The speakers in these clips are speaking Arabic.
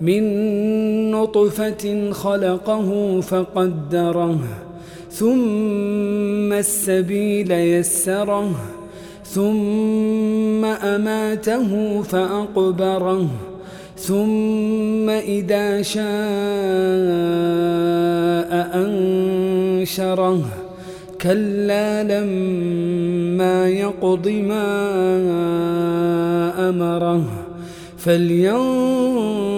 من نطفة خلقه فقدره ثم السبيل يسره ثم أماته فأقبره ثم إذا شاء أنشره. كلا لما يقض ما أمره فلينظر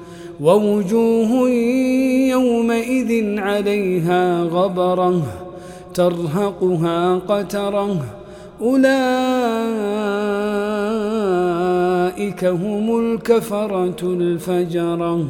ووجوه يومئذ عليها غبرة ترهقها قترة. أولئك هم الكفرة الفجرة.